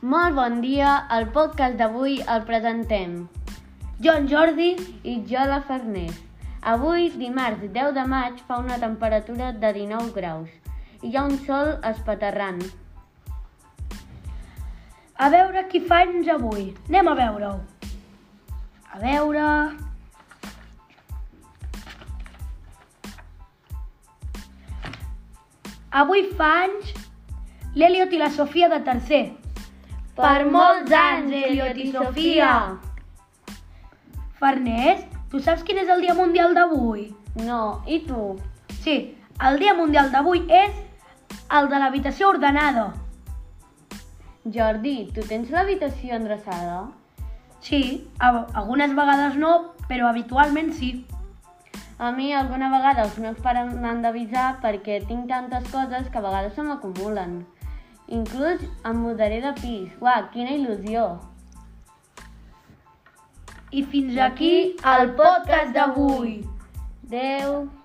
Molt bon dia, el podcast d'avui el presentem Jo, en Jordi, i jo la Farners. Avui, dimarts 10 de maig, fa una temperatura de 19 graus i hi ha un sol espaterrant. a veure qui fa anys avui. Anem a veure-ho. A veure... Avui fa anys l'Eliot i la Sofia de tercer. Per molts anys, Eliot i Sofia! Farners, tu saps quin és el Dia Mundial d'avui? No, i tu? Sí, el Dia Mundial d'avui és el de l'habitació ordenada. Jordi, tu tens l'habitació endreçada? Sí, algunes vegades no, però habitualment sí. A mi alguna vegada els meus pares m'han d'avisar perquè tinc tantes coses que a vegades se m'acumulen. Inclús em mudaré de pis. Uau, quina il·lusió! I fins aquí el podcast d'avui. Adéu!